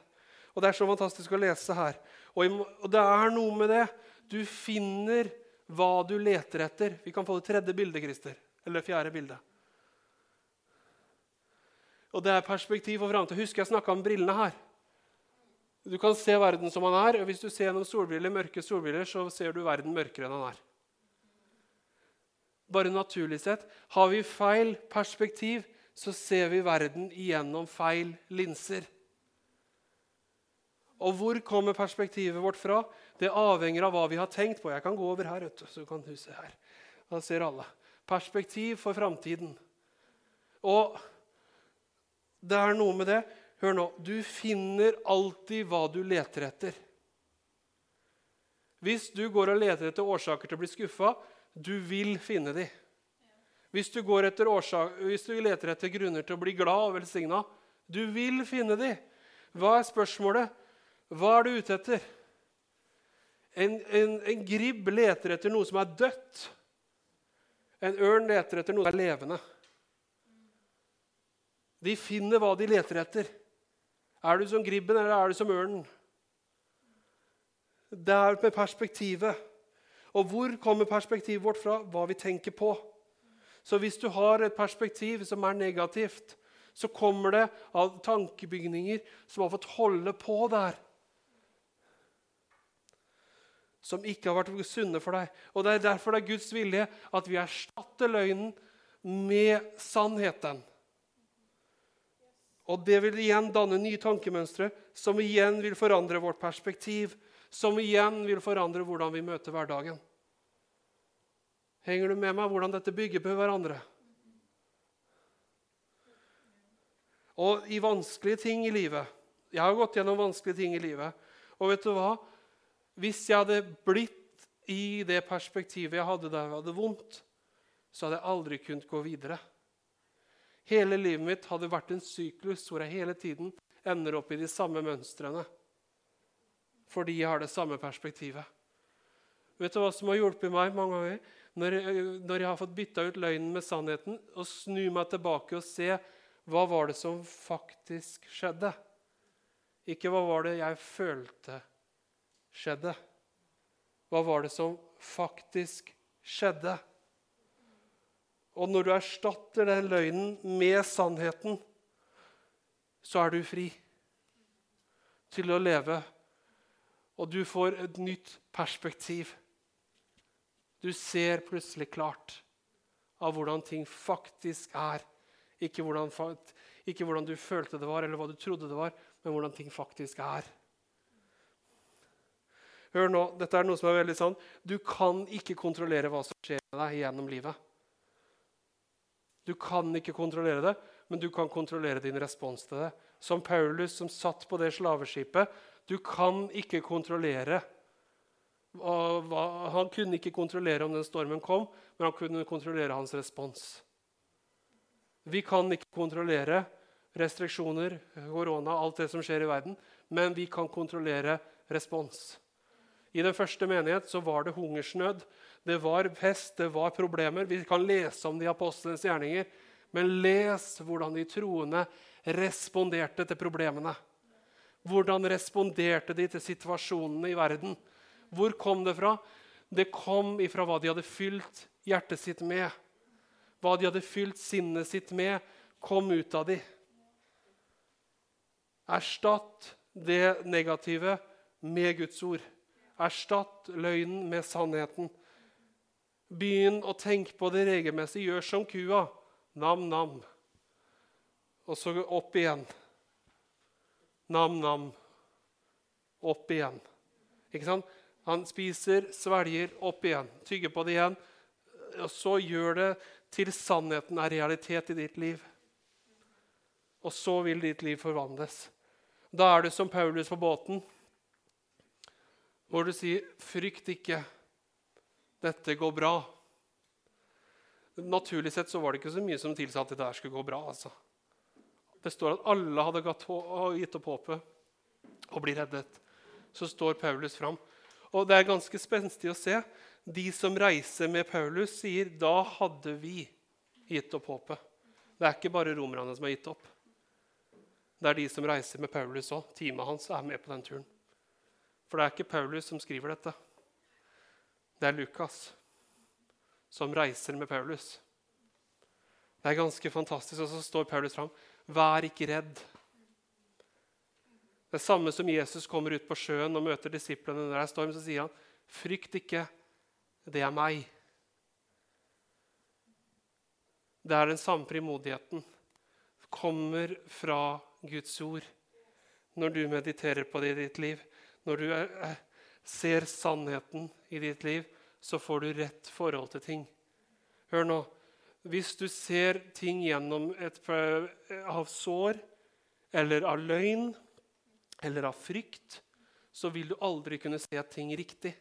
Og Det er så fantastisk å lese her. Og, det er noe med det. Du finner hva du leter etter. Vi kan få det tredje bildet, Christer. Eller fjerde bildet. Og det er perspektiv for framtida. Husker jeg snakka om brillene her. Du kan se verden som han er. og Hvis du ser gjennom solbriller, mørke solbriller, så ser du verden mørkere enn han er. Bare naturlig sett. Har vi feil perspektiv, så ser vi verden igjennom feil linser. Og hvor kommer perspektivet vårt fra? Det avhenger av hva vi har tenkt på. Jeg kan gå over her, vet så kan du se her. Da ser alle. Perspektiv for framtiden. Og det er noe med det. Hør nå. Du finner alltid hva du leter etter. Hvis du går og leter etter årsaker til å bli skuffa, du vil finne dem. Hvis du, årsak, hvis du, leter etter grunner til å bli glad og velsigna Du vil finne dem. Hva er spørsmålet? Hva er du ute etter? En, en, en gribb leter etter noe som er dødt. En ørn leter etter noe som er levende. De finner hva de leter etter. Er du som gribben, eller er du som ørnen? Det er med perspektivet. Og hvor kommer perspektivet vårt fra? Hva vi tenker på. Så hvis du har et perspektiv som er negativt, så kommer det av tankebygninger som har fått holde på der. Som ikke har vært sunne for deg. Og Det er derfor det er Guds vilje at vi erstatter løgnen med sannheten. Og Det vil igjen danne nye tankemønstre, som igjen vil forandre vårt perspektiv. Som igjen vil forandre hvordan vi møter hverdagen. Henger du med meg hvordan dette bygger på hverandre? Og i vanskelige ting i livet Jeg har gått gjennom vanskelige ting i livet. Og vet du hva? Hvis jeg hadde blitt i det perspektivet jeg hadde da jeg hadde vondt, så hadde jeg aldri kunnet gå videre. Hele livet mitt hadde vært en syklus hvor jeg hele tiden ender opp i de samme mønstrene. Fordi jeg har det samme perspektivet. Vet du hva som har hjulpet meg mange ganger? Når jeg, når jeg har fått bytta ut løgnen med sannheten og snu meg tilbake og se hva var det som faktisk skjedde? Ikke hva var det jeg følte skjedde. Hva var det som faktisk skjedde? Og når du erstatter den løgnen med sannheten, så er du fri til å leve. Og du får et nytt perspektiv. Du ser plutselig klart av hvordan ting faktisk er. Ikke hvordan, ikke hvordan, du følte det var, eller hva du trodde det var, men hvordan ting faktisk er. Hør nå, Dette er noe som er veldig sant. Du kan ikke kontrollere hva som skjer med deg gjennom livet. Du kan ikke kontrollere det, men du kan kontrollere din respons til det. Som Paulus som satt på det slaveskipet. Du kan ikke kontrollere Han kunne ikke kontrollere om den stormen kom, men han kunne kontrollere hans respons. Vi kan ikke kontrollere restriksjoner, korona, alt det som skjer i verden, men vi kan kontrollere respons. I den første menighet så var det hungersnød, det var fest, det var problemer. Vi kan lese om de apostlenes gjerninger, men les hvordan de troende responderte til problemene. Hvordan responderte de til situasjonene i verden? Hvor kom det fra? Det kom ifra hva de hadde fylt hjertet sitt med. Hva de hadde fylt sinnet sitt med, kom ut av de. Erstatt det negative med Guds ord. Erstatt løgnen med sannheten. Begynn å tenke på det regelmessig. Gjør som kua. Nam-nam. Og så opp igjen. Nam-nam. Opp igjen. Ikke sant? Han spiser, svelger, opp igjen. Tygger på det igjen. Og så gjør det til sannheten er realitet i ditt liv. Og så vil ditt liv forvandles. Da er du som Paulus på båten, hvor du sier, 'Frykt ikke. Dette går bra.' Naturlig sett så var det ikke så mye som tilsa at dette skulle gå bra. altså. Det står at alle hadde gitt opp håpet og blir reddet. Så står Paulus fram. Og det er ganske spenstig å se de som reiser med Paulus, sier da hadde vi gitt opp håpet. Det er ikke bare romerne som har gitt opp. Det er de som reiser med Paulus òg. Teamet hans er med på den turen. For det er ikke Paulus som skriver dette. Det er Lukas som reiser med Paulus. Det er ganske fantastisk. Og så står Paulus fram. Vær ikke redd. Det samme som Jesus kommer ut på sjøen og møter disiplene når det er storm, så sier han, 'Frykt ikke det er meg. Det er den samme frimodigheten. Kommer fra Guds ord når du mediterer på det i ditt liv. Når du eh, ser sannheten i ditt liv, så får du rett forhold til ting. Hør nå. Hvis du ser ting gjennom et av sår eller av løgn eller av frykt, så vil du aldri kunne se ting riktig.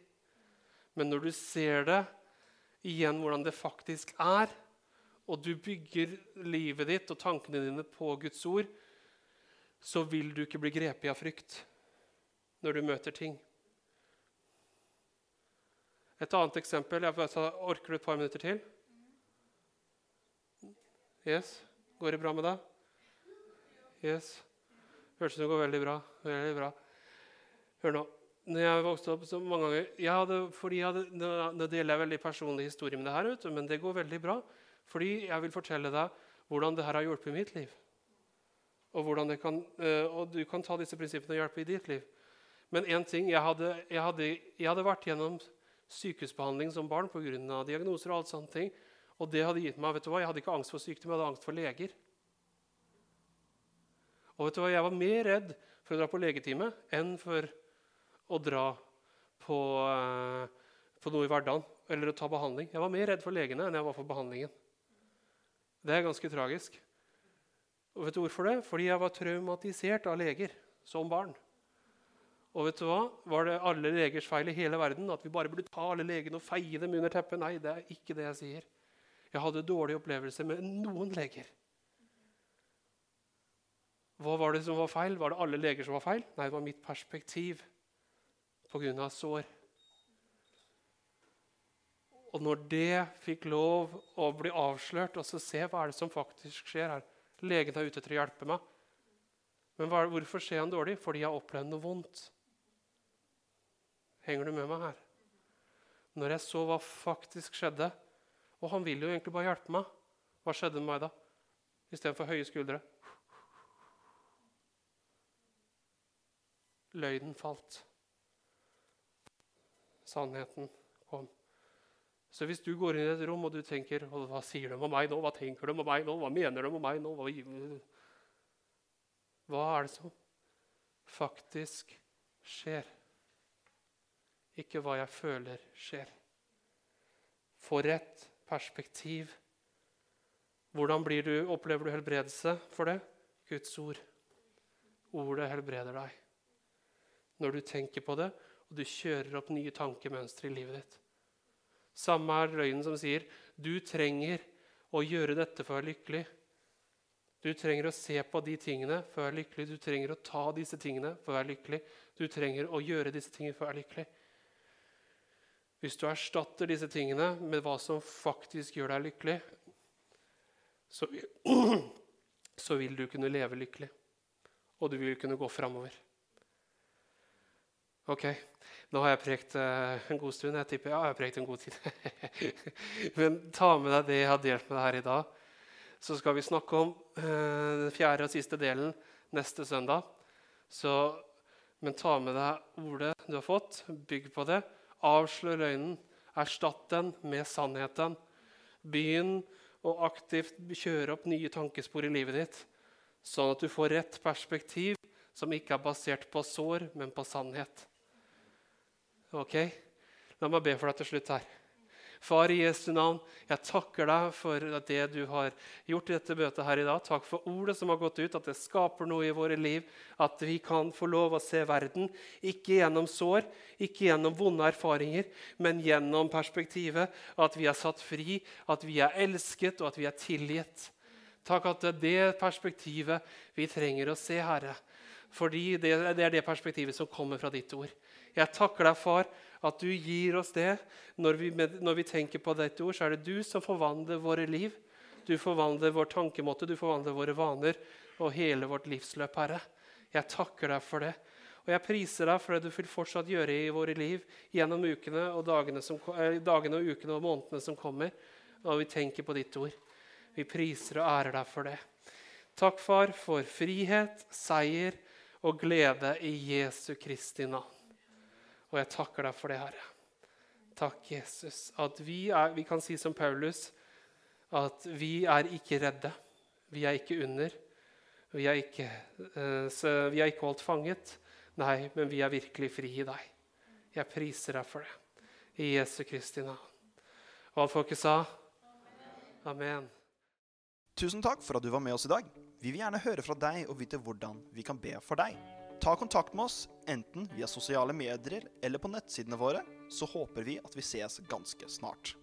Men når du ser det igjen hvordan det faktisk er, og du bygger livet ditt og tankene dine på Guds ord, så vil du ikke bli grepet av frykt når du møter ting. Et annet eksempel jeg ta, Orker du et par minutter til? Yes? Går det bra med deg? Yes. Hørtes ut som det går veldig bra. Veldig bra. Hør nå. Når jeg vokste opp så mange ganger jeg hadde, fordi jeg hadde, nå, deler jeg veldig personlig historie med det her, vet men det går veldig bra. Fordi jeg vil fortelle deg hvordan det her har hjulpet mitt liv. Og, kan, øh, og du kan ta disse prinsippene og hjelpe i ditt liv. Men én ting jeg hadde, jeg, hadde, jeg hadde vært gjennom sykehusbehandling som barn pga. diagnoser og alt sånne ting. Og det hadde gitt meg, vet du hva, Jeg hadde ikke angst for sykdom, jeg hadde angst for leger. Og vet du hva, Jeg var mer redd for å dra på legetime enn for å dra på, eh, på noe i hverdagen eller å ta behandling. Jeg var mer redd for legene enn jeg var for behandlingen. Det er ganske tragisk. Og vet du hvorfor det? Fordi jeg var traumatisert av leger som barn. Og vet du hva? Var det alle legers feil i hele verden at vi bare burde ta alle legene og feie dem under teppet? Nei, det er ikke det jeg sier. Jeg hadde dårlige opplevelser med noen leger. Hva var det som var feil? Var det alle leger som var feil? Nei, det var mitt perspektiv pga. sår. Og når det fikk lov å bli avslørt, og så se hva er det som faktisk skjer her Legen er ute etter å hjelpe meg. Men hvorfor ser han dårlig? Fordi jeg har opplevd noe vondt. Henger du med meg her? Når jeg så hva faktisk skjedde Og han vil jo egentlig bare hjelpe meg. Hva skjedde med meg da? Istedenfor høye skuldre. Løgnen falt. Sannheten kom. Så hvis du går inn i et rom og du tenker Hva sier de om meg nå? Hva tenker de om meg nå? Hva mener de om meg nå? Hva, hva er det som faktisk skjer? Ikke hva jeg føler skjer. For et perspektiv. Hvordan du, opplever du helbredelse for det? Guds ord. Ordet helbreder deg. Når du tenker på det, og du kjører opp nye tankemønstre i livet ditt. Samme er løgnen som sier du trenger å gjøre dette for å være lykkelig. Du trenger å se på de tingene for å være lykkelig. Du trenger å ta disse tingene for å være lykkelig. Du trenger å gjøre disse tingene for å være lykkelig. Hvis du erstatter disse tingene med hva som faktisk gjør deg lykkelig, så, så vil du kunne leve lykkelig. Og du vil kunne gå framover. Ok, nå har jeg prekt uh, en god stund. Jeg tipper ja, jeg har prekt en god tid. Men ta med deg det jeg har delt med deg her i dag. Så skal vi snakke om uh, den fjerde og siste delen neste søndag. Så, men ta med deg ordet du har fått. Bygg på det. Avslør løgnen. Erstatt den med sannheten. Begynn å aktivt kjøre opp nye tankespor i livet ditt, sånn at du får rett perspektiv som ikke er basert på sår, men på sannhet. Ok? La meg be for deg til slutt her. Far i Jesu navn, jeg takker deg for det du har gjort i dette møtet her i dag. Takk for ordet som har gått ut, at det skaper noe i våre liv. At vi kan få lov å se verden, ikke gjennom sår, ikke gjennom vonde erfaringer, men gjennom perspektivet at vi er satt fri, at vi er elsket, og at vi er tilgitt. Takk at det er det perspektivet vi trenger å se, Herre. Fordi det, det er det perspektivet som kommer fra ditt ord. Jeg takker deg, far, at du gir oss det. Når vi, når vi tenker på dette ord, så er det du som forvandler våre liv. Du forvandler vår tankemåte, du forvandler våre vaner og hele vårt livsløp, Herre. Jeg takker deg for det. Og jeg priser deg for det du vil fortsatt gjøre i våre liv gjennom ukene og dagene, som, eh, dagene og ukene og månedene som kommer, når vi tenker på ditt ord. Vi priser og ærer deg for det. Takk, far, for frihet, seier og glede i Jesu Kristi navn. Og jeg takker deg for det, Herre. Takk, Jesus, at vi, er, vi kan si som Paulus at vi er ikke redde. Vi er ikke under. Vi er ikke, uh, vi er ikke holdt fanget. Nei, men vi er virkelig fri i deg. Jeg priser deg for det. I Jesu Kristi navn. Og alt folket sa? Amen. Tusen takk for at du var med oss i dag. Vi vil gjerne høre fra deg og vite hvordan vi kan be for deg. Ta kontakt med oss, enten via sosiale medier eller på nettsidene våre, så håper vi at vi ses ganske snart.